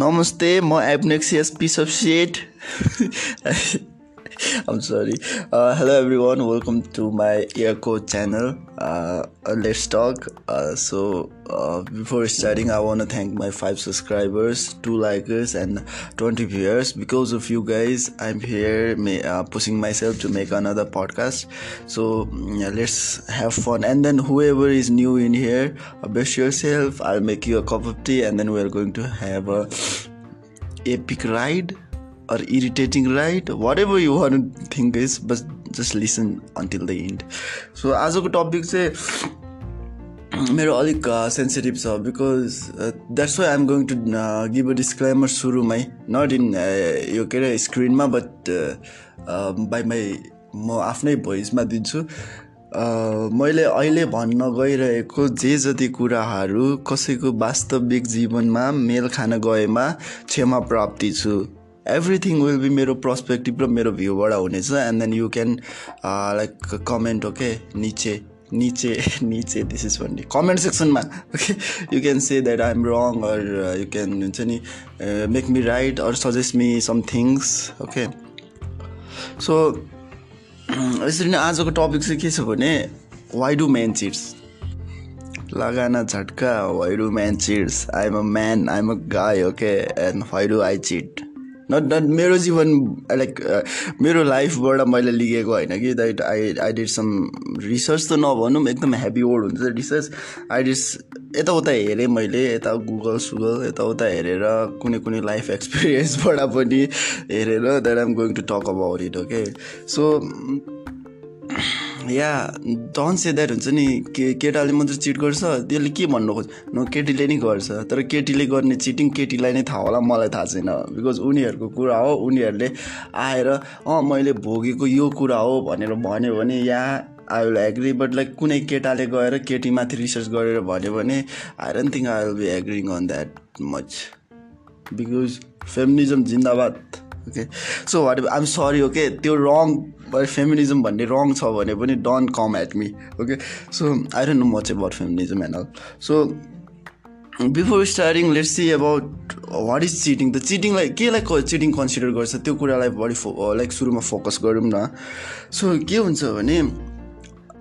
नमस्ते म obnoxious piece of I'm sorry. Uh, hello everyone, welcome to my Earco channel. Uh, let's talk. Uh, so uh, before starting, I want to thank my five subscribers, two likers, and 20 viewers. Because of you guys, I'm here uh, pushing myself to make another podcast. So yeah, let's have fun. And then whoever is new in here, best yourself. I'll make you a cup of tea, and then we're going to have a epic ride or irritating right? Whatever you want to think is but just listen until the end. So आजको topic चाहिँ मेरो अलिक sensitive छ because that's why I'm going to give a disclaimer सुरुमै not in यो के अरे स्क्रिनमा but by my म आफ्नै भोइसमा दिन्छु. मैले अहिले भन्न गइरहेको जे जति कुराहरू कसैको वास्तविक जीवनमा मेल खान गएमा क्षमा प्राप्ति छु। एभ्रिथिङ विल बी मेरो पर्सपेक्टिभ र मेरो भ्यूबाट हुनेछ and then you can like comment okay निचे निचे निचे दिस इज भन्ने comment सेक्सनमा okay you can say that I am wrong or you can हुन्छ नि make me right or suggest me some things okay so यसरी नै आजको topic चाहिँ के छ भने वाइ डु म्यान चिट्स लगाना झट्का why do man cheats I am a man I am a guy okay and why do I cheat not not मेरो जीवन लाइक मेरो लाइफबाट मैले लिएको होइन कि that I I did some research त नभनौँ एकदम हेभी वर्ड हुन्छ रिसर्च आई डिस यताउता हेरेँ मैले यता गुगल सुगल यताउता हेरेर कुनै कुनै लाइफ एक्सपिरियन्सबाट पनि हेरेर that I'm going to talk about it okay so yeah don't say that हुन्छ नि के केटाले मात्रै चिट गर्छ त्यसले के भन्नु खोज्छ न केटीले नै गर्छ तर केटीले गर्ने चिटिङ केटीलाई नै थाहा होला मलाई थाहा छैन। बिकज उनीहरूको कुरा हो उनीहरूले आएर अँ मैले भोगेको यो कुरा हो भनेर भन्यो भने yeah I will agree but like कुनै केटाले गएर केटीमाथि रिसर्च गरेर भन्यो भने I don't think I will be agreeing on that much because feminism Zindabad. Okay? So what I'm sorry okay त्यो रङ फेमिनिजम भन्ने रङ छ भने पनि don't come at me okay so I don't know much about feminism and all so before starting let's see about what is cheating त चिटिङलाई केलाई cheating consider गर्छ? त्यो कुरालाई बढी फो लाइक सुरुमा फोकस गरौँ न। सो के हुन्छ भने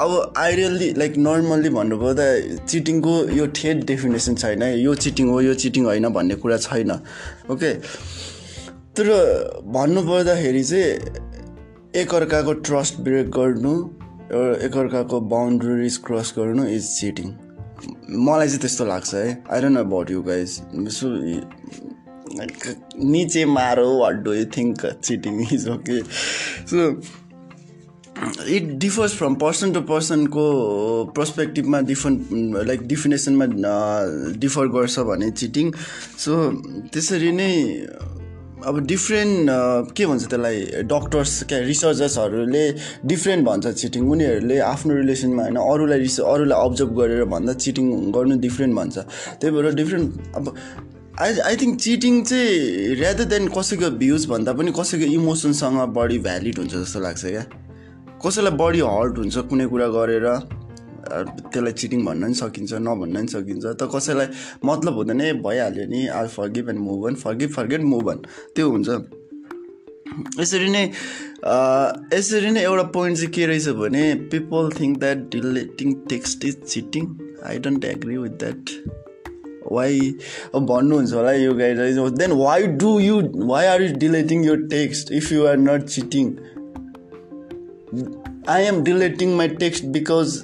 अब आइडियल्ली लाइक नर्मल्ली भन्नुपर्दा चिटिङको यो ठेट डेफिनेसन छैन। यो चिटिङ हो यो चिटिङ होइन भन्ने कुरा छैन। ओके तर भन्नुपर्दाखेरि चाहिँ एकअर्काको ट्रस्ट ब्रेक गर्नु एकअर्काको बााउन्ड्रिज क्रस गर्नु इज चिटिङ मलाई चाहिँ त्यस्तो लाग्छ है। I don't about you guys so निचे मारो what do you think cheating is okay so it differs from person to पर्सनको पर्सपेक्टिभमा डिफरेन्ट लाइक डिफिनेसनमा डिफर गर्छ भने चिटिङ सो त्यसरी नै अब डिफ्रेन्ट के भन्छ त्यसलाई डक्टर्स क्या रिसर्चर्सहरूले डिफ्रेन्ट भन्छ चिटिङ उनीहरूले आफ्नो रिलेसनमा होइन अरूलाई रिस अरूलाई अब्जर्भ गरेर भन्दा चिटिङ गर्नु डिफ्रेन्ट भन्छ। त्यही भएर डिफ्रेन्ट अब आई आई थिङ्क चिटिङ चाहिँ रेदर देन कसैको भ्युज भन्दा पनि कसैको इमोसनसँग बढी भ्यालिड हुन्छ जस्तो लाग्छ क्या। कसैलाई बढी हर्ट हुन्छ कुनै कुरा गरेर। त्यसलाई चिटिङ भन्न पनि सकिन्छ नभन्न पनि सकिन्छ। त कसैलाई मतलब हुँदैन भइहाल्यो नि I forgive and move on forgive forget move त्यो हुन्छ। यसरी नै यसरी नै एउटा पोइन्ट चाहिँ के रहेछ भने people think that deleting text is cheating I don't agree with that why अब भन्नुहुन्छ होला यो guide then why do you why are you deleting यो text if you are not cheating I am deleting my text because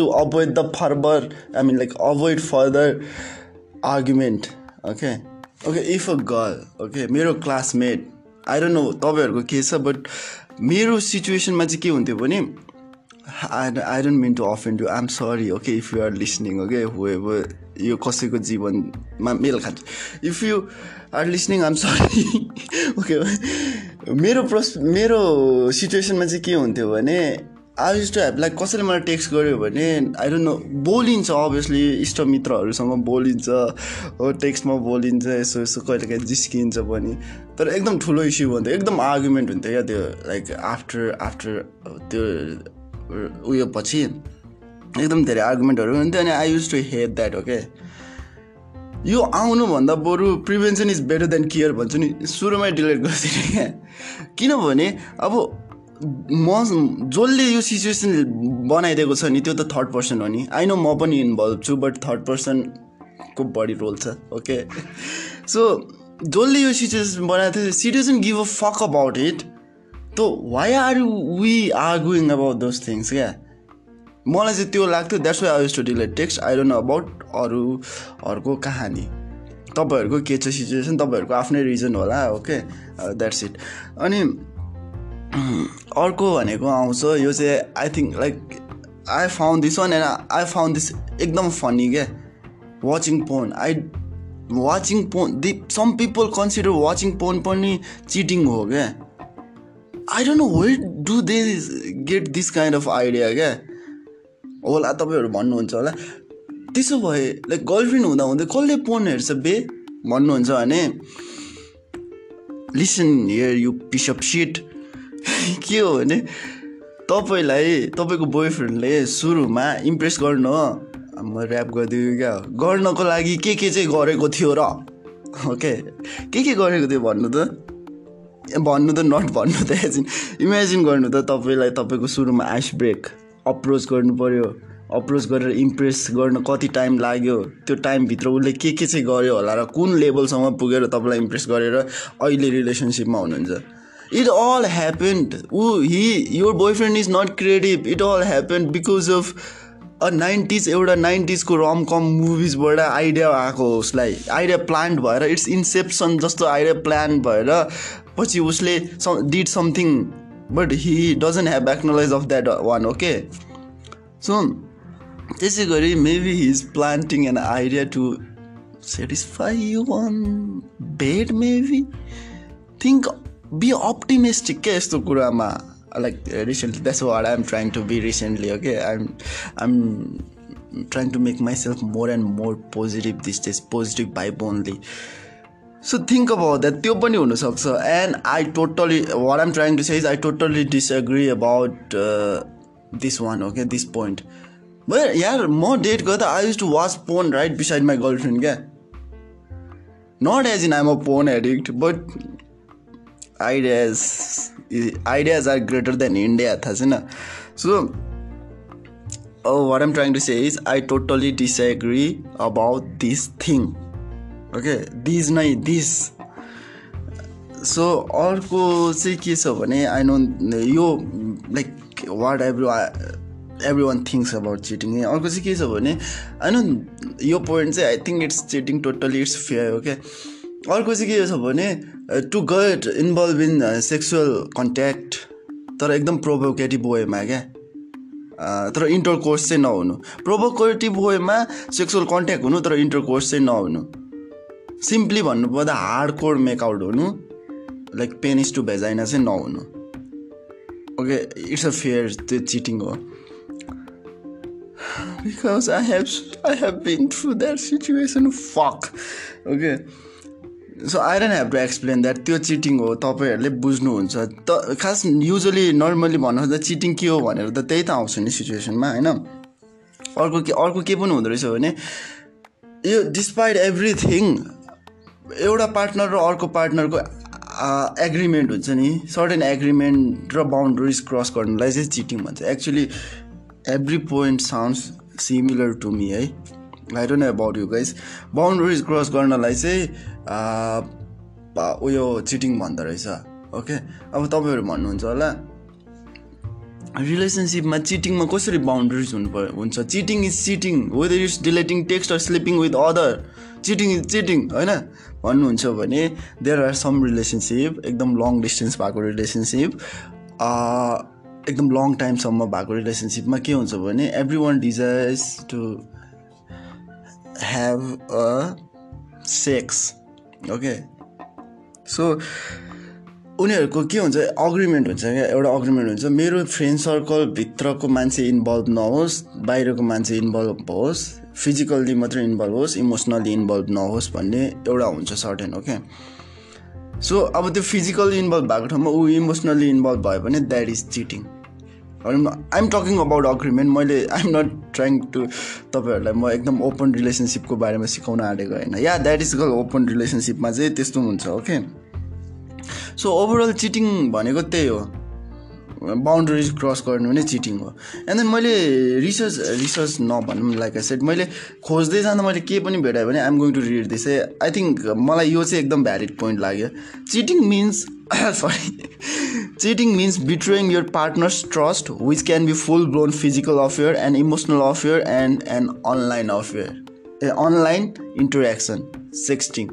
to avoid the further i mean like avoid further argument. Okay. Okay if a girl okay मेरो classmate I don't know तपाईँहरूको के छ but मेरो सिचुएसनमा चाहिँ के हुन्थ्यो भने I I don't mean to offend you I am sorry okay if you are listening okay who ever यो कसैको जीवनमा मेल खान्छ। If you are listening I am sorry okay मेरो प्रस मेरो सिचुएसनमा चाहिँ के हुन्थ्यो भने I use to have like कसैले मलाई टेक्स्ट गर्यो भने आई डोन्ट नो बोलिन्छ अभियसली इष्टमित्रहरूसँग बोलिन्छ हो टेक्स्टमा बोलिन्छ यसो यसो कहिले काहीँ जिस्किन्छ पनि। तर एकदम ठुलो इस्यु हुन्थ्यो एकदम आर्गुमेन्ट हुन्थ्यो क्या त्यो लाइक आफ्टर आफ्टर त्यो उयो पछि एकदम धेरै आर्गुमेन्टहरू हुन्थ्यो अनि I use to hate that okay यो आउनुभन्दा बरु prevention is better than care भन्छु नि सुरुमै डिलिट गरिदिने क्या। किनभने अब म जसले यो सिचुएसन बनाइदिएको छ नि त्यो त थर्ड पर्सन हो नि। आई नो म पनि इन्भल्भ छु बट थर्ड पर्सनको बढी रोल छ ओके सो जसले यो सिचुएसन बनाएको थियो citizen give a fuck about it त why are we are going about those things क्या? मलाई चाहिँ त्यो लाग्थ्यो that's why I to delete text I don't know about अरूहरूको कहानी। तपाईँहरूको के छ सिचुएसन तपाईँहरूको आफ्नै रिजन होला ओके द्याट्स इट अनि अर्को भनेको आउँछ यो चाहिँ I think like I found this one and I found this एकदम फनी क्या watching porn I watching porn the some people consider watching porn पनि चिटिङ हो क्या I don't know wait do they get this kind of idea क्या होला तपाईँहरू भन्नुहुन्छ होला। त्यसो भए लाइक गर्लफ्रेन्ड हुँदा हुँदै कसले पोन हेर्छ बे? भन्नुहुन्छ भने listen here you piece shit के हो भने तपाईँलाई तपाईँको बोयफ्रेन्डले सुरुमा इम्प्रेस गर्नु म ऱ्याप गरिदियो क्या। गर्नको लागि के के चाहिँ गरेको थियो र? ओके के के गरेको थियो भन्नु त? भन्नु त नट भन्नु त एजिन इमेजिन गर्नु त तपाईँलाई तपाईँको सुरुमा आइस ब्रेक अप्रोच गर्नु पऱ्यो अप्रोच गरेर इम्प्रेस गर्न कति टाइम लाग्यो? त्यो टाइमभित्र उसले के के चाहिँ गर्यो होला र कुन लेभलसम्म पुगेर तपाईँलाई इम्प्रेस गरेर अहिले रिलेसनसिपमा हुनुहुन्छ? It all happened. ऊ he your boyfriend is not creative it all happen because of a nineties एउटा नाइन्टिजको रम कम मुभिजबाट आइडिया आएको उसलाई आइडिया प्लान्ट भएर इट्स इन्सेप्सन जस्तो आइडिया प्लान भएर पछि उसले did something but he doesn't have acknowledge of that one okay so त्यसै गरी maybe he is planting an idea to satisfy you one bed maybe think be optimistic क्या यस्तो कुरामा। Like recently that's what I am trying to be recently okay I'm I'm trying to make myself more and more positive this days positive vibe only so think about that त्यो पनि हुनसक्छ. And I totally what I'm trying to say is I totally disagree about this one okay this point यार म date गर्दा I use to watch porn right beside my girlfriend क्या not as in I'm a porn addict but ideas ideas are greater than india थाहा छैन so what am trying to say is I totally disagree about this thing okay these नै this so अर्को चाहिँ के छ भने I know यो like what every every one thinks about cheating अर्को चाहिँ के छ भने आई नो यो पोइन्ट चाहिँ I think it's cheating totally it's fair okay अर्को चाहिँ के छ भने to get involve in sexual contact तर एकदम प्रोभोकेटिभ वेमा क्या? तर इन्टर कोर्स चाहिँ नहुनु। प्रोभोकेटिभ वेमा सेक्सुअल कन्ट्याक्ट हुनु तर इन्टर कोर्स चाहिँ नहुनु। सिम्पली भन्नुपर्दा हार्ड कोर मेकआउट हुनु लाइक पेनिस टु भेजाइना चाहिँ नहुनु। ओके इट्स अ फेयर त्यो चिटिङ हो। Because I have I have been through that situation fuck okay so I don't have to explain that त्यो cheating हो तपाईँहरूले बुझ्नुहुन्छ। त खास युजली नर्मली भन्नु चिटिङ के हो भनेर त त्यही त आउँछ नि सिचुएसनमा होइन? अर्को के अर्को के पनि हुँदो रहेछ भने यो डिस्पाइट एभ्रिथिङ एउटा पार्टनर र अर्को पार्टनरको एग्रिमेन्ट हुन्छ नि। सर्टेन एग्रिमेन्ट र बााउन्ड्रिज क्रस गर्नुलाई चाहिँ चिटिङ भन्छ। Actually every point sounds similar to me है। I don't know about you guys boundaries cross गर्नलाई चाहिँ उयो चिटिङ भन्दो रहेछ। ओके अब तपाईँहरू भन्नुहुन्छ होला रिलेसनसिपमा चिटिङमा कसरी बााउन्ड्रिज हुनु पर्यो हुन्छ? Cheating is cheating whether is deleting text or sleeping with other cheating is cheating होइन? भन्नुहुन्छ भने देयर आर सम रिलेसनसिप एकदम लङ डिस्टेन्स भएको रिलेसनसिप एकदम लङ टाइमसम्म भएको रिलेसनसिपमा के हुन्छ भने every one desires to have a sex okay so उनीहरूको के हुन्छ अग्रिमेन्ट हुन्छ क्या? एउटा अग्रिमेन्ट हुन्छ। मेरो फ्रेन्ड सर्कलभित्रको मान्छे इन्भल्भ नहोस् बाहिरको मान्छे इन्भल्भ होस् फिजिकल्ली मात्रै इन्भल्भ होस् इमोसनल्ली इन्भल्भ नहोस् भन्ने एउटा हुन्छ सर्टेन ओके सो अब त्यो फिजिकल्ली इन्भल्भ भएको ठाउँमा ऊ इमोसनल्ली इन्भल्भ भयो भने that is cheating I'm talking about agreement मैले आइएम नट ट्राइङ टु तपाईँहरूलाई म एकदम ओपन रिलेसनसिपको बारेमा सिकाउन आँटेको होइन। Yeah that is call open रिलेसनसिपमा चाहिँ त्यस्तो हुन्छ ओके सो ओभरअल चिटिङ भनेको त्यही हो। बााउन्ड्रिज क्रस गर्नु नै चिटिङ हो. एन्ड देन मैले रिसर्च रिसर्च नभनौँ लाइक आई सेट मैले खोज्दै जाँदा मैले के पनि भेटाएँ भने I'm going to read this I think मलाई यो चाहिँ एकदम भ्यालिड पोइन्ट लाग्यो। Cheating means sorry cheating means betraying your partner's trust which can be full blown physical affair and emotional affair and and online affair a online interaction sexting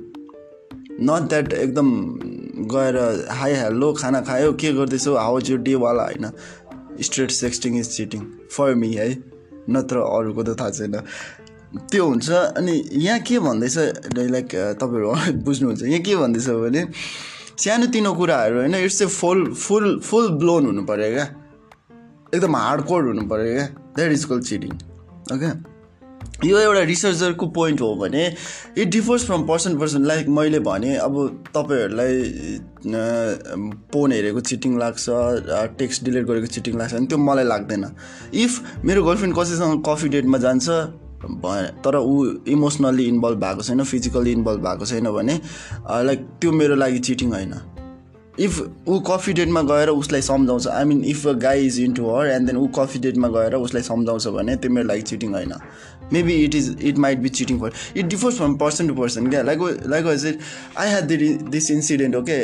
not that एकदम गएर hi hello खाना खायो के गर्दैछौ? How यो डेवाला होइन। Straight sexting is cheating for me है। नत्र अरूको त थाहा छैन। त्यो हुन्छ। अनि यहाँ के भन्दैछ लाइक तपाईँहरू बुझ्नुहुन्छ। यहाँ के भन्दैछ भने सानोतिनो कुराहरू होइन it's a full full full blown हुनु पऱ्यो क्या। एकदम हार्ड कोड हुनु पऱ्यो क्या। That is call cheating okay यो एउटा रिसर्चरको पोइन्ट हो भने it differs from person person like मैले भने अब तपाईँहरूलाई फोन हेरेको चिटिङ लाग्छ टेक्स्ट डिलिट गरेको चिटिङ लाग्छ भने त्यो मलाई लाग्दैन। इफ मेरो गर्लफ्रेन्ड कसैसँग कफी डेटमा जान्छ तर ऊ इमोसनल्ली इन्भल्भ भएको छैन फिजिकल्ली इन्भल्भ भएको छैन भने लाइक त्यो मेरो लागि चिटिङ होइन। इफ ऊ कफी डेटमा गएर उसलाई सम्झाउँछ I mean if a guy is in to her and then ऊ कफी डेटमा गएर उसलाई सम्झाउँछ भने त्यो मेरो लागि चिटिङ होइन। Maybe it is it might be cheating for it differs from person to person क्या like like was it I had this incident okay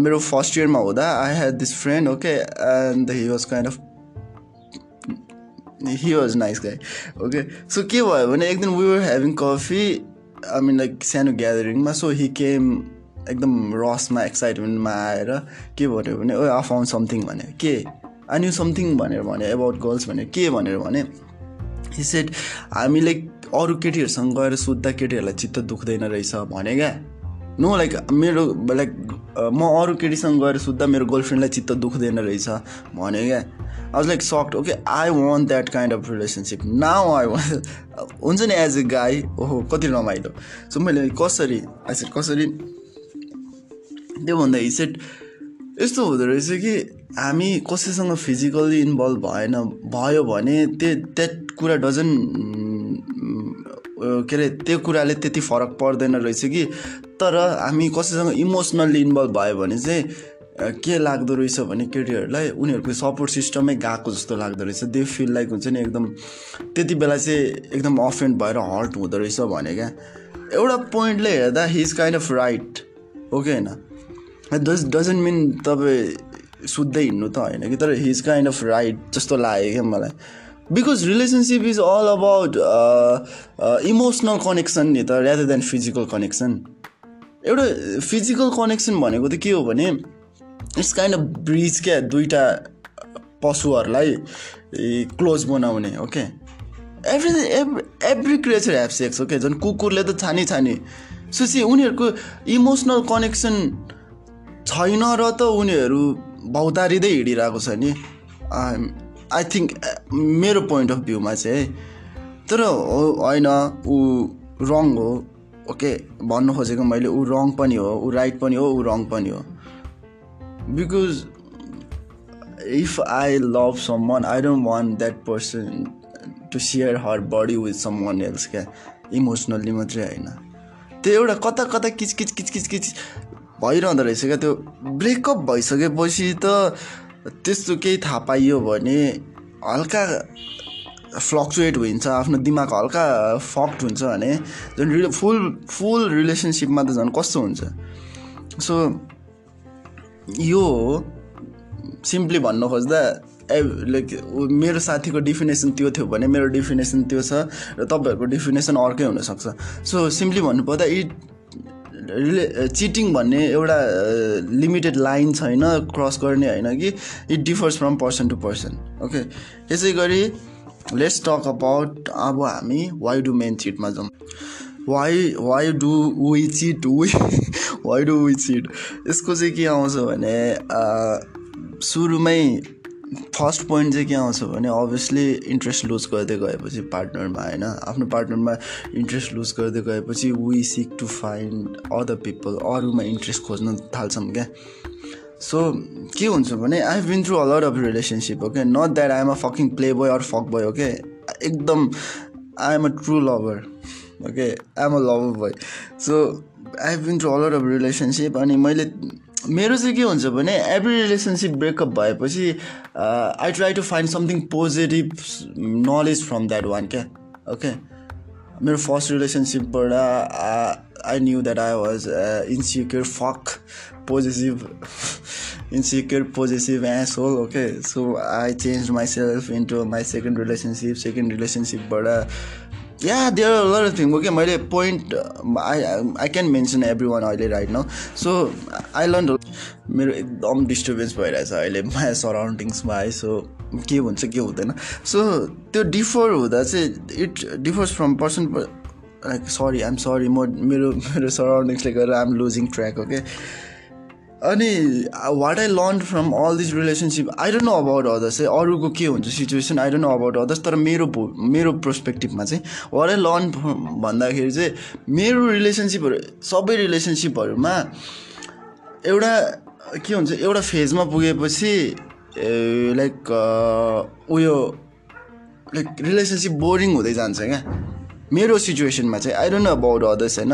मेरो फर्स्ट इयरमा हुँदा I had this friend okay and he was kind of he was nice guy okay so के भयो भने एक दिन we were having coffee I mean like सानो ग्यादरिङमा सो हि केम एकदम रसमा एक्साइटमेन्टमा आएर के भन्यो भने ओ आई फाउन्ड समथिङ भने के? आई न्यू समथिङ भनेर भने एबाउट गर्ल्स भने के? भनेर भने सेट हामीले अरू केटीहरूसँग गएर सोद्धा केटीहरूलाई चित्त दुख्दैन रहेछ भने क्या नो लाइक मेरो लाइक म अरू केटीसँग गएर सोद्धा मेरो गर्लफ्रेन्डलाई चित्त दुख्दैन रहेछ भने क्या I was like sucked okay I want that kind of relationship now I want हुन्छ नि एज ए गाई ओहो कति रमाइलो सो मैले कसरी आई कसरी त्यो भन्दा हिसेट यस्तो हुँदो रहेछ कि हामी कसैसँग फिजिकल्ली इन्भल्भ भएन भयो भने त्यो द्याट कुरा डजन के अरे त्यो कुराले त्यति फरक पर्दैन रहेछ कि। तर हामी कसैसँग इमोसनल्ली इन्भल्भ भयो भने चाहिँ के लाग्दो रहेछ भने केटीहरूलाई उनीहरूको सपोर्ट सिस्टमै गएको जस्तो लाग्दो रहेछ। दे फिल लाइक हुन्छ नि एकदम त्यति बेला चाहिँ एकदम अफेन्ड भएर हर्ट हुँदो रहेछ भने क्या एउटा पोइन्टले हेर्दा he is kind of right okay होइन? डज डजन्ट मिन तपाईँ सुत्दै हिँड्नु त होइन कि? तर हिज काइन्ड अफ राइट जस्तो लाग्यो क्या मलाई। Because relationship is all about emotional connection नि त रेदर देन फिजिकल कनेक्सन एउटा फिजिकल कनेक्सन भनेको त के हो भने इट्स काइन्ड अफ ब्रिज क्या दुइटा पशुहरूलाई क्लोज बनाउने okay every every every creature have sex okay झन् कुकुरले त छानी छानी। सो उनीहरूको इमोसनल कनेक्सन छैन र त उनीहरू भौतारिँदै हिँडिरहेको छ नि। आई थिङ्क मेरो पोइन्ट अफ भ्यूमा चाहिँ तर होइन ऊ रङ हो। ओके भन्नु खोजेको मैले ऊ रङ पनि हो ऊ राइट पनि हो ऊ रङ पनि हो। Because if I love some one I don't want that person to share her body with some one else क्या? इमोसनल्ली मात्रै होइन। त्यो एउटा कता कता किचकिच किचकिच किच भइरहँदो रहेछ क्या त्यो? ब्रेकअप भइसकेपछि त त्यस्तो केही थाहा पाइयो भने हल्का फ्लक्चुएट हुन्छ आफ्नो दिमाग हल्का फक्ट हुन्छ भने झन् रिले फुल फुल रिलेसनसिपमा त झन् कस्तो हुन्छ? सो यो सिम्पली भन्नु खोज्दा ए लाइक मेरो साथीको डिफिनेसन त्यो थियो भने मेरो डिफिनेसन त्यो छ र तपाईँहरूको डिफिनेसन अर्कै हुनसक्छ। सो सिम्पली भन्नुपर्दा इट रिले चिटिङ भन्ने एउटा लिमिटेड लाइन छैन क्रस गर्ने होइन कि it differs from person to person okay यसै गरी लेट्स टक अबाउट अब हामी वाइ डु मेन चिटमा जाउँ why why do we cheat we why do we cheat यसको चाहिँ के आउँछ भने सुरुमै फर्स्ट पोइन्ट चाहिँ के आउँछ भने अभियसली इन्ट्रेस्ट लुज गर्दै गएपछि पार्टनरमा होइन आफ्नो पार्टनरमा इन्ट्रेस्ट लुज गर्दै गएपछि we seek to find other people अरूमा इन्ट्रेस्ट खोज्न थाल्छौँ क्या। सो के हुन्छ भने I have been through a lot of relationship okay not that I am a fucking playboy or fuck boy okay एकदम I am a true lover okay I am a lover boy so I have been through a lot of relationship अनि मैले मेरो चाहिँ के हुन्छ भने every relationship breakup भएपछि I try to find something positive knowledge from that one क्या okay मेरो first रिलेसनसिपबाट I knew that I was insecure fuck positive insecure positive as whole okay so I change myself into my second relationship second रिलेसनसिपबाट yeah there lot thing okay मैले point I I can mention every one अहिले right न so I learn मेरो एकदम disturbance भइरहेछ अहिले माया सराउन्डिङ्समा है so के हुन्छ के हुँदैन। सो त्यो डिफर हुँदा चाहिँ it differs from person like sorry I'm sorry म मेरो मेरो सराउन्डिङ्सले गर्दा आइएम लुजिङ ट्र्याक ओके अनि what I learn from all this relationship I don't know about others चाहिँ अरूको के हुन्छ situation I don't know about others तर मेरो मेरो पर्सपेक्टिभमा चाहिँ वाट आई लर्न भन्दाखेरि चाहिँ मेरो रिलेसनसिपहरू सबै रिलेसनसिपहरूमा एउटा के हुन्छ एउटा फेजमा पुगेपछि लाइक उयो लाइक रिलेसनसिप बोरिङ हुँदै जान्छ क्या। मेरो सिचुएसनमा चाहिँ I don't know about others होइन?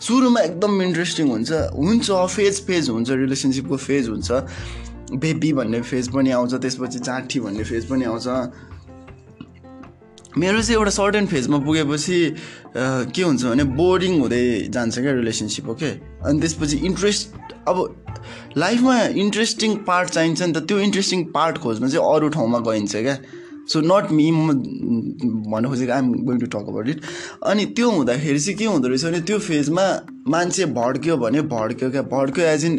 सुरुमा एकदम इन्ट्रेस्टिङ हुन्छ। हुन्छ फेज फेज हुन्छ रिलेसनसिपको फेज हुन्छ। बेबी भन्ने फेज पनि आउँछ त्यसपछि चाँठी भन्ने फेज पनि आउँछ। मेरो चाहिँ एउटा सर्टेन फेजमा पुगेपछि के हुन्छ भने बोरिङ हुँदै जान्छ क्या रिलेसनसिप ओके अनि त्यसपछि इन्ट्रेस्ट अब लाइफमा इन्ट्रेस्टिङ पार्ट चाहिन्छ नि त त्यो इन्ट्रेस्टिङ पार्ट खोज्न चाहिँ अरू ठाउँमा गइन्छ क्या। सो नट मी म भन्नु खोजेको I'm going to talk about it अनि त्यो हुँदाखेरि चाहिँ के हुँदो रहेछ भने त्यो फेजमा मान्छे भड्क्यो भने भड्क्यो क्या। भड्क्यो एज इन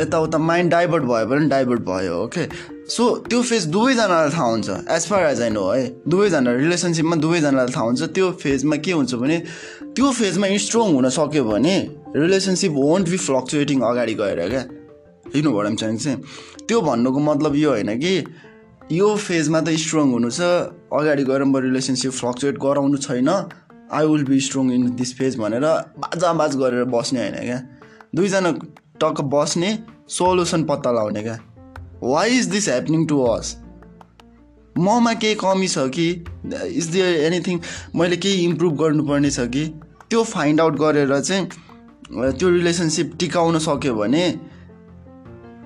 यताउता माइन्ड डाइभर्ट भयो भने डाइभर्ट भयो ओके सो त्यो फेज दुवैजनालाई थाहा हुन्छ। As far as I know है। दुवैजना रिलेसनसिपमा दुवैजनालाई थाहा हुन्छ। त्यो फेजमा के हुन्छ भने त्यो फेजमा स्ट्रङ हुन सक्यो भने रिलेसनसिप वन्ट बी फ्लक्चुएटिङ अगाडि गएर क्या? यु भएर चाहिँ त्यो भन्नुको मतलब यो होइन कि यो फेजमा त स्ट्रङ हुनु छ। अगाडि गएर म रिलेसनसिप फ्लक्चुएट गराउनु छैन। I will be strong in this phase भनेर बाजाबाज गरेर बस्ने होइन क्या। दुईजना टक्क बस्ने सोल्युसन पत्ता लगाउने क्या। Why is this happening to us ममा केही कमी छ कि? इज दियर एनिथिङ मैले केही इम्प्रुभ गर्नुपर्ने छ कि? त्यो फाइन्ड आउट गरेर चाहिँ त्यो रिलेसनसिप टिकाउन सक्यो भने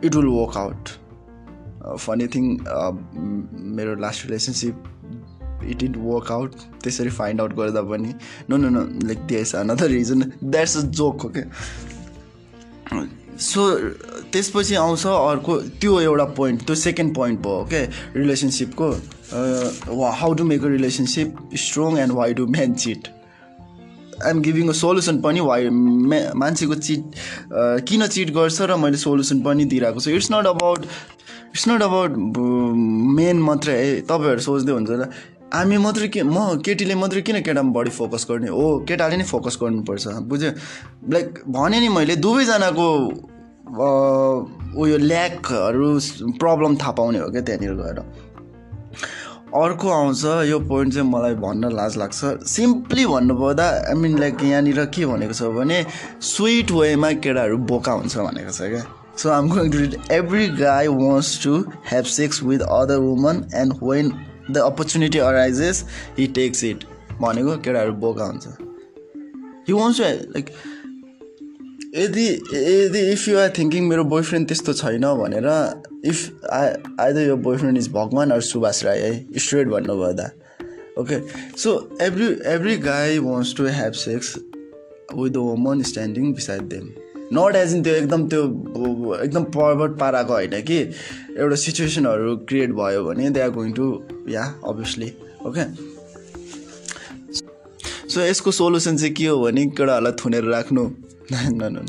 it will work out funny thing मेरो last relationship it it work out त्यसरी फाइन्ड आउट गर्दा पनि no no no like this another reason that's a joke हो क्या सो त्यसपछि आउँछ अर्को त्यो एउटा पोइन्ट त्यो सेकेन्ड पोइन्ट भयो okay रिलेसनसिपको how to make a relationship strong and why do man cheat I'm giving a solution पनि वाइ मान्छेको चिट किन चिट गर्छ र मैले सोल्युसन पनि दिइरहेको छु। It's not about it's not about men मात्रै है तपाईँहरू सोच्दै हुन्छ र हामी मात्रै के म केटीले मात्रै किन केटामा बढी फोकस गर्ने? हो केटाले नै फोकस गर्नुपर्छ। बुझ्यो? लाइक भने नि मैले दुवैजनाको उयो ल्याकहरू प्रब्लम थाहा पाउने हो क्या त्यहाँनिर गएर। अर्को आउँछ यो पोइन्ट चाहिँ मलाई भन्न लाज लाग्छ। सिम्पली भन्नुपर्दा आई मिन लाइक यहाँनिर के भनेको छ भने स्विट वेमा केटाहरू बोका हुन्छ भनेको छ क्या। So I'm going to read every guy wants to have sex with other woman and when the opportunity arises he takes it. भनेको केटाहरू बोका हुन्छ। हि वान्ट्स टु लाइक यदि यदि इफ यु आर थिङ्किङ मेरो बोयफ्रेन्ड त्यस्तो छैन भनेर इफ आई आइदर यो बोयफ्रेन्ड इज भगवान् अर सुभाष राई है स्ट्रेट भन्नुभयो okay so every every guy wants to have sex with the woman standing beside them not as in त्यो एकदम त्यो एकदम पर्वट पाराको होइन कि? एउटा सिचुएसनहरू क्रिएट भयो भने they are going to yeah obviously okay so यसको सोल्युसन चाहिँ के हो भने केटाहरूलाई थुनेर राख्नु? न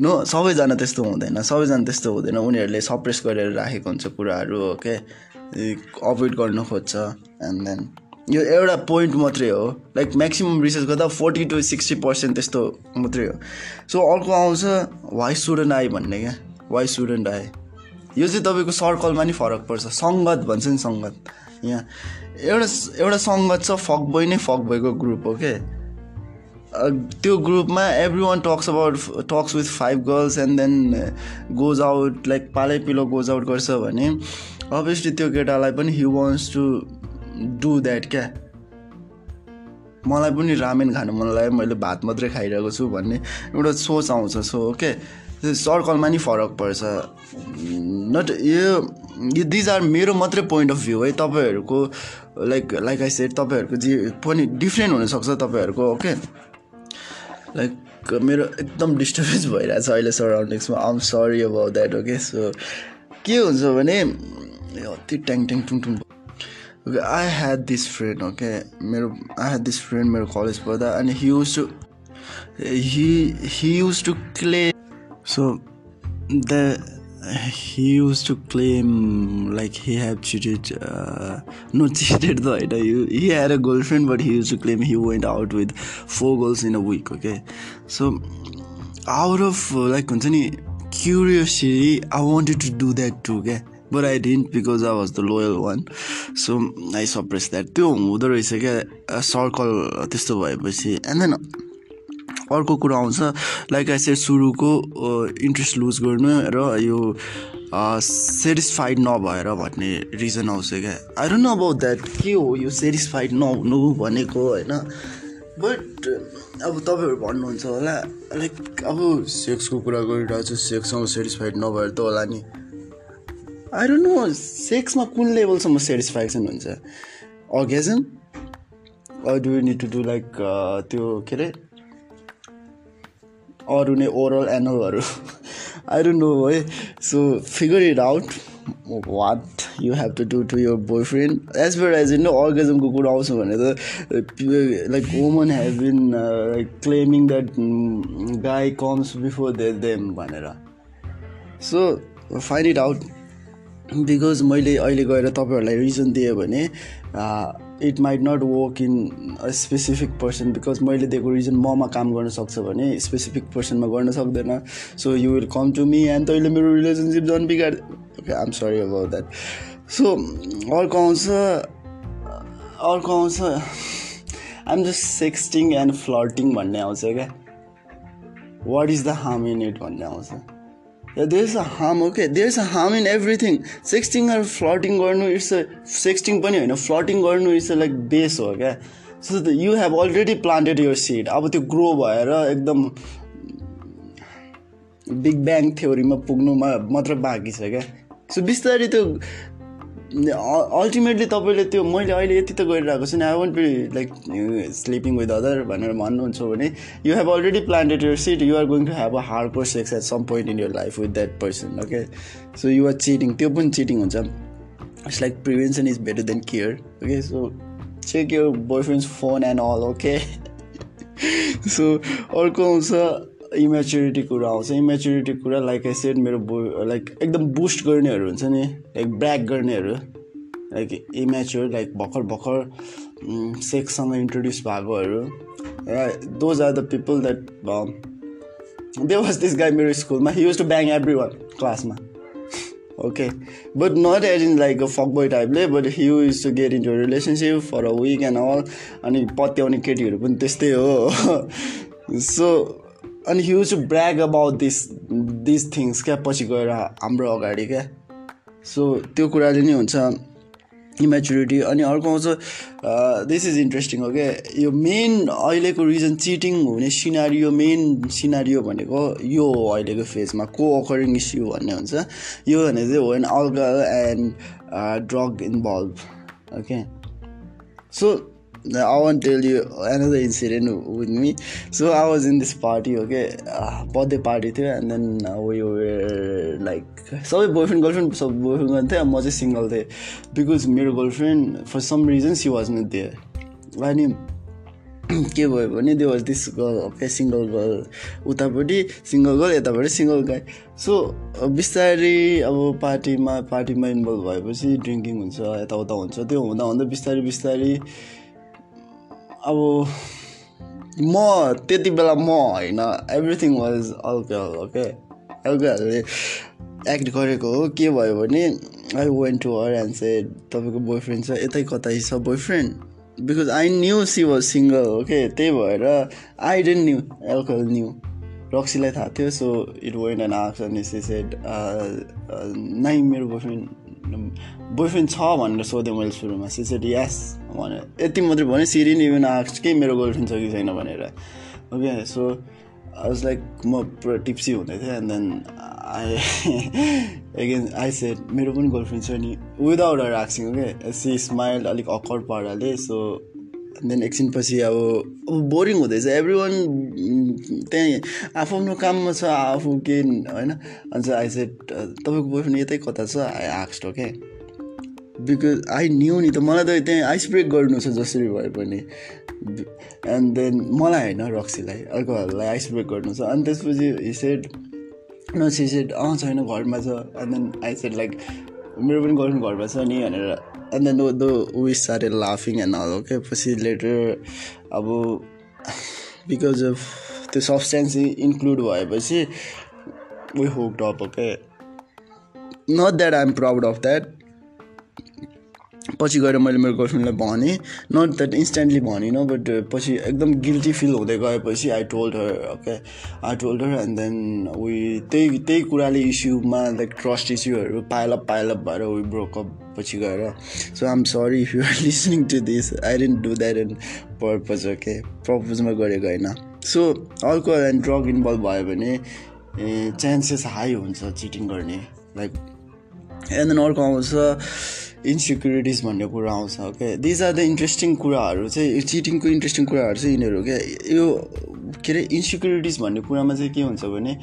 नो सबैजना त्यस्तो हुँदैन सबैजना त्यस्तो हुँदैन। उनीहरूले सप्रेस गरेर राखेको हुन्छ कुराहरू ओके अभोइड गर्नु खोज्छ एन्ड देन यो एउटा पोइन्ट मात्रै हो। लाइक म्याक्सिमम् रिसर्च गर्दा फोर्टी टु सिक्सटी पर्सेन्ट त्यस्तो मात्रै हो। सो अर्को आउँछ वाइ स्टुडेन्ट आए भन्ने क्या। वाइ स्टुडेन्ट आए यो चाहिँ तपाईँको सर्कलमा नि फरक पर्छ। सङ्गत भन्छ नि सङ्गत। यहाँ एउटा एउटा सङ्गत छ फक बोय नै फक बोयको ग्रुप हो क्या त्यो ग्रुपमा every one talks about talks with five girls and then goes out like पालै पिलो गोज आउट गर्छ भने अभियसली त्यो केटालाई पनि he wants to do that क्या? मलाई पनि रामेन खानु मन लाग्यो। मैले भात मात्रै खाइरहेको छु भन्ने एउटा सोच आउँछ। सो ओके सर्कलमा नि फरक पर्छ। नट यो दिज आर मेरो मात्रै पोइन्ट अफ भ्यू है। तपाईँहरूको लाइक लाइक आई सेड तपाईँहरूको जे पनि डिफ्रेन्ट हुनसक्छ तपाईँहरूको ओके लाइक मेरो एकदम डिस्टर्बेन्स भइरहेछ अहिले सराउन्डिङ्समा I'm sorry about that okay so के हुन्छ भने अति ट्याङ ट्याङ टुङ टुङ I had this friend okay मेरो आई ह्याड दिस फ्रेन्ड मेरो कलेज पढ्दा अनि he use to he he use to clay so the he used to claim like he had cheated uh, no cheated though he, he had a girlfriend but he used to claim he went out with four girls in a week okay so out of uh, like curiosity i wanted to do that too okay but I didn't because I was the loyal one. So I suppressed that. त्यो हुँदो रहेछ क्या circle त्यस्तो भएपछि. And then अर्को कुरा आउँछ like I said सुरुको इन्ट्रेस्ट लुज गर्नु र यो सेटिस्फाइड नभएर भन्ने रिजन आउँछ क्या. I don't know about that के हो यो सेटिस्फाइड नहुनु भनेको होइन? बट अब तपाईँहरू भन्नुहुन्छ होला लाइक अब सेक्सको कुरा गरिरहेको छु सेक्ससँग सेटिस्फाइड नभएर त होला नि. आई डोन्ट नो सेक्समा कुन लेभलसम्म सेटिस्फ्याक्सन हुन्छ. Orgasm do need to do like त्यो के अरे अरू नै ओरल एनलहरू आई डोन्ट नो है so figure it out what you have to do to your boy friend as per as in अर्गेजमको कुरा आउँछ भने त like women have been like claiming that guy comes before they them भनेर. So find it out because मैले अहिले गएर तपाईँहरूलाई reason दिएँ भने it might not work in a specific person because मैले दिएको रिजन ममा काम गर्न सक्छ भने स्पेसिफिक पर्सनमा गर्न सक्दैन. So you will come to me and तैँले मेरो रिलेसनसिप झन् बिगाड okay I'm sorry about that so अर्को आउँछ अर्को आउँछ I'm just sexting and flirting भन्ने आउँछ क्या. What is the harm in it भन्ने आउँछ। Is a harm okay there is a harm in everything sexting flirting गर्नु इट्स अ सेक्सटिङ पनि होइन फ्लटिङ गर्नु इट्स अ लाइक बेस हो क्या so you have already planted your seed अब त्यो ग्रो भएर एकदम बिग ब्याङ थ्योरीमा पुग्नुमा मात्र बाँकी छ क्या सो बिस्तारै त्यो अल्टिमेटली तपाईँले त्यो मैले अहिले यति त गरिरहेको छु नि I want be like sleeping with other भनेर भन्नुहुन्छ भने you have already planted your seed you are going to have a hard core sex at some point in your life with that person okay so you are cheating त्यो पनि cheating हुन्छ. It's like prevention is better than care okay so check your boy friends phone and all okay so अर्को आउँछ इमेच्युरिटी कुरा आउँछ। इमेच्युरिटी कुरा like I said मेरो बो लाइक एकदम बुस्ट गर्नेहरू हुन्छ नि। लाइक ब्याक गर्नेहरू। लाइक इमेच्योर लाइक भर्खर भर्खर सेक्ससँग इन्ट्रोड्युस भएकोहरू। Those are the people that they was this guy मेरो स्कुलमा he use to bang everyone क्लासमा okay but not as in like a fuck boy टाइपले but he use to get in to relationship for a week and all अनि पत्याउने केटीहरू पनि त्यस्तै हो। सो अनि huge brag about this this things क्या? पछि गएर हाम्रो अगाडि क्या? सो त्यो कुराले नै हुन्छ इमेच्युरिटी अनि अर्को आउँछ दिस इज इन्ट्रेस्टिङ हो क्या? यो मेन अहिलेको रिजन चिटिङ हुने सिनारियो मेन सिनारियो भनेको यो हो अहिलेको फेजमा को अकरिङ इस्यु भन्ने हुन्छ। यो भने चाहिँ हो an alcohol and drug involve okay so I want to tell you another incident with me. So I was in this party, okay, uh, birthday party थियो and then we were like सबै boyfriend girlfriend सब boyfriend गर्थेँ म चाहिँ single थिएँ because मेरो girlfriend for some reason she was not there अनि के भयो भने त्यो was this girl okay single girl उतापट्टि सिङ्गल गर्ल यतापट्टि सिङ्गल गाई सो बिस्तारै अब पार्टीमा पार्टीमा इन्भल्भ भएपछि ड्रिङ्किङ हुन्छ यताउता हुन्छ त्यो हुँदा हुँदा बिस्तारै बिस्तारै अब म त्यति बेला म होइन एभ्रिथिङ वाज अल्कोहल ओके अल्कोहलले एक्ट गरेको हो के भयो भने I went to her and say तपाईँको बोय फ्रेन्ड छ यतै कतै छ boy friend because I knew she was single okay त्यही भएर I didn't knew alcohol knew रक्सीलाई थाहा थियो सो इट वेन एन आक्स अनि सी सेड नाइ मेरो बोयफ्रेन्ड बोयफ्रेन्ड छ भनेर सोधेँ मैले सुरुमा. सी सेड यास भनेर यति मात्रै भने सिरिन इभन आक्स कि मेरो गर्लफ्रेन्ड छ कि छैन भनेर। Okay so I was like म पुरा टिप्सी हुँदै थिएँ and then I again I said मेरो पनि गर्लफ्रेन्ड छ नि. विदाउट अर आक्सिङ ओके सी स्माइल अलिक अकर्ड पाराले सो देन एकछिनपछि अब बोरिङ हुँदैछ। एभ्री वान त्यहीँ आफू आफ्नो काममा छ आफू के होइन? अन्त आई सेड तपाईँको बोयफ्रेन्ड यतै कता छ? आई आक्स्ट ओके बिकज आई न्यू नि त मलाई त त्यहीँ आइस ब्रेक गर्नु छ जसरी भए पनि। एन्ड देन मलाई होइन रक्सीलाई अर्कोहरूलाई आइस ब्रेक गर्नु छ। अनि त्यसपछि हि सेड न सी सेड अँ छैन घरमा छ। And then I said like मेरो पनि गर्नु घरमा छ नि भनेर एन्ड देन दो वी सारे लाफिङ एन्ड अल ओके पछि लेटर अब बिकज अफ त्यो सब्सटेन्स इन्क्लुड भएपछि we hooked up okay not that I am proud of that पछि गएर मैले मेरो गर्लफ्रेन्डलाई भनेँ। नट द्याट इन्स्ट्यान्टली भनिनँ बट पछि एकदम गिल्टी फिल हुँदै गएपछि I told her okay I told her and then we त्यही त्यही कुराले इस्युमा लाइक ट्रस्ट इस्युहरू पाइलअप पाइलअप भएर वी ब्रोकअप पछि गएर। So I am sorry if you're listening to this I didn't do that and purpose okay प्रपोजमा गरेको होइन। So alcohol and drug involve भयो भने चान्सेस हाई हुन्छ चिटिङ गर्ने। लाइक एन्ड देन अर्को आउँछ इन्सिक्युरिटिज भन्ने कुरा आउँछ okay these are the interesting कुराहरू चाहिँ चिटिङको इन्ट्रेस्टिङ कुराहरू चाहिँ यिनीहरू क्या यो के अरे इन्सिक्युरिटिज भन्ने कुरामा चाहिँ के हुन्छ भने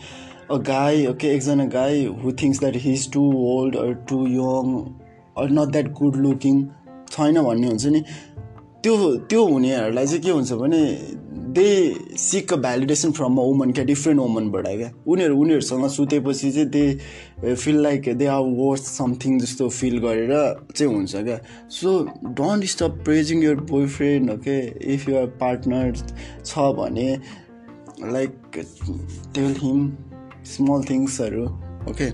अ गाई ओके एकजना guy who thinks that he is too old or too young or not that good looking छैन भन्ने हुन्छ नि। त्यो त्यो हुनेहरूलाई चाहिँ के हुन्छ भने they seek validation from a woman क्या? डिफ्रेन्ट वुमनबाट क्या? उनीहरू उनीहरूसँग सुतेपछि चाहिँ they feel like they are worth something जस्तो फिल गरेर चाहिँ हुन्छ क्या? So don't stop praising your boy friend okay if you're partner छ भने लाइक टेल हिम स्मल थिङ्सहरू ओके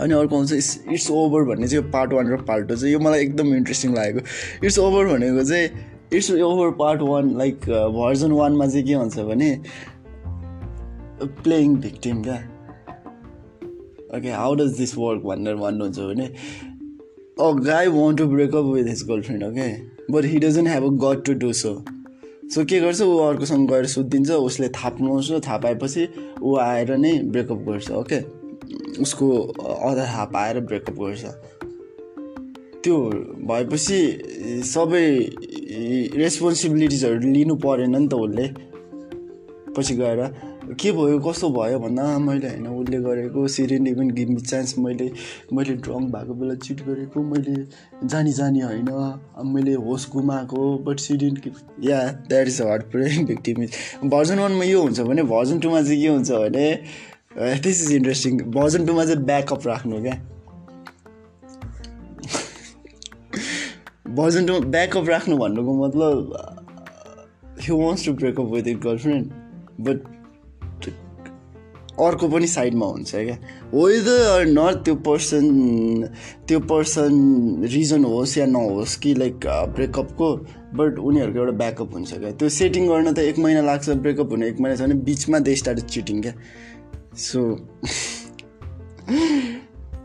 अनि अर्को आउँछ इट्स ओभर भन्ने चाहिँ पार्ट वान र पार्ट टू चाहिँ यो मलाई एकदम इन्ट्रेस्टिङ लागेको। इट्स ओभर भनेको चाहिँ it's over part one like version वानमा चाहिँ के हुन्छ भने प्लेइङ भिक्टिम क्या okay how does this work भनेर भन्नुहुन्छ भने a guy want to break up with his girlfriend okay but he doesn't have a gut to do so so के गर्छ? ऊ अर्कोसँग गएर सुत्दिन्छ उसले थाप्नुहोस् थाहा पाएपछि ऊ आएर नै ब्रेकअप गर्छ ओके उसको अदर हाफ आएर ब्रेकअप गर्छ। त्यो भएपछि सबै रेस्पोन्सिबिलिटिजहरू लिनु परेन नि त उसले। पछि गएर के भयो कस्तो भयो? भन्दा मैले होइन उसले गरेको सिरिन इभन गिभ मी चान्स मैले मैले ड्रङ भएको बेला चिट गरेको मैले जानी जानी होइन मैले होस गुमाएको बट सिरिन या द्याट इज हार्ट प्रेङ भिक्टिम भर्जन वानमा यो हुन्छ भने भर्जन टूमा चाहिँ के हुन्छ भने दिस इज इन्ट्रेस्टिङ भर्जन टूमा चाहिँ ब्याकअप राख्नु क्या? भर्जन टू ब्याकअप राख्नु भन्नुको मतलब he wants to break up with it girlfriend but अर्को पनि साइडमा हुन्छ क्या वेदर नट त्यो पर्सन त्यो पर्सन रिजन होस् या नहोस् कि लाइक ब्रेकअपको बट उनीहरूको एउटा ब्याकअप हुन्छ क्या त्यो सेटिङ गर्न त एक महिना लाग्छ ब्रेकअप हुने एक महिना छ भने बिचमा दे स्टार्ट चिटिङ क्या सो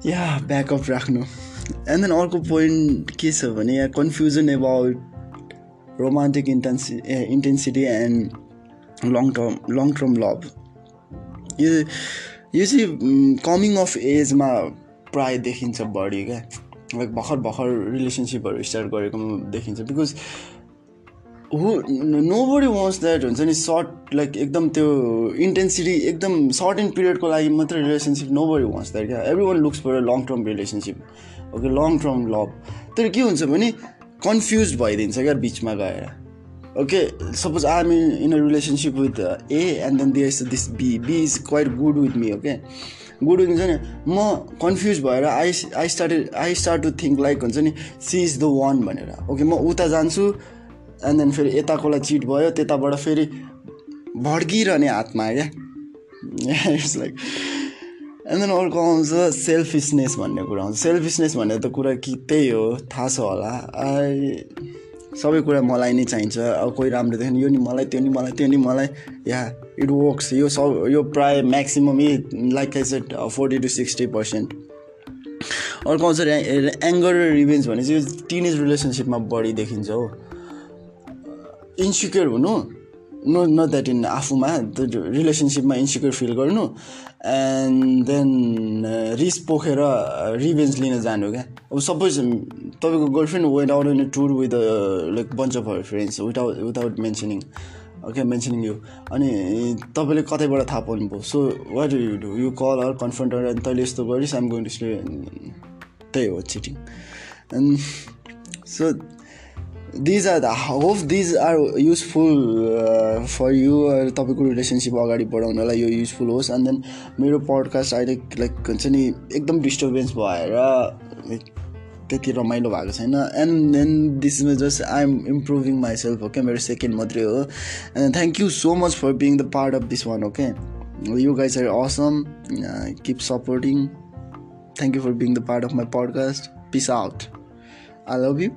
या ब्याकअप राख्नु एन्ड देन अर्को पोइन्ट के छ भने यहाँ confusion about romantic intensity intensity and long term long term love यो यो चाहिँ कमिङ अफ एजमा प्राय देखिन्छ बढी क्या। लाइक भर्खर भर्खर रिलेसनसिपहरू स्टार्ट गरेको देखिन्छ। Because who nobody wants that हुन्छ नि? सर्ट लाइक एकदम त्यो इन्टेन्सिटी एकदम सर्ट एन्ड पिरियडको लागि मात्रै relationship nobody wants that क्या। Everyone looks for long term relationship okay long term love तर के हुन्छ भने कन्फ्युज भइदिन्छ क्या बिचमा गएर। Okay suppose I am in a relationship with A and then this this B B is quite good with me okay good हुन्छ नि म कन्फ्युज भएर I I start I start to think like हुन्छ नि she is the one भनेर। Okay म उता जान्छु एन्ड देन फेरि यताकोलाई चिट भयो त्यताबाट फेरि भड्किरहने हातमा क्या। इट्स लाइक एन्ड देन अर्को आउँछ सेल्फिसनेस भन्ने कुरा आउँछ सेल्फिसनेस भन्ने त कुरा कि त्यही हो थाहा छ होला। आई सबै कुरा मलाई नै चाहिन्छ। अब कोही राम्रो देख्यो यो नि मलाई त्यो नि मलाई त्यो नि मलाई। या इट वर्क्स यो सब यो प्राय maximum like I set forty to sixty percent अर्को आउँछ एङ्गर र रिभेन्ज भने चाहिँ यो टिनेज रिलेसनसिपमा बढी देखिन्छ हो। इन्सिक्योर हुनु। नो नट द्याट इन आफूमा रिलेसनसिपमा इन्सिक्योर फिल गर्नु एन्ड देन रिस पोखेर रिभेन्ज लिन जानु क्या अब सपोज तपाईँको girlfriend went out in tour with like bunch of her friends without without mentioning okay mentioning you अनि तपाईँले कतैबाट थाहा पाउनुभयो so what you do you call or confront अनि तैँले यस्तो गरिस् आइम गोइङ टु स्ले त्यही हो cheating and so these are the hope these are useful for you तपाईँको रिलेसनसिप अगाडि बढाउनलाई यो युजफुल होस्। एन्ड देन मेरो पडकास्ट अहिले लाइक हुन्छ नि एकदम डिस्टर्बेन्स भएर त्यति रमाइलो भएको छैन। And then this is just I am improving myself okay मेरो सेकेन्ड मात्रै हो। And thank you so much for being the part of this one okay you guys are awesome keep supporting thank you for being the part of my podcast peace out I love you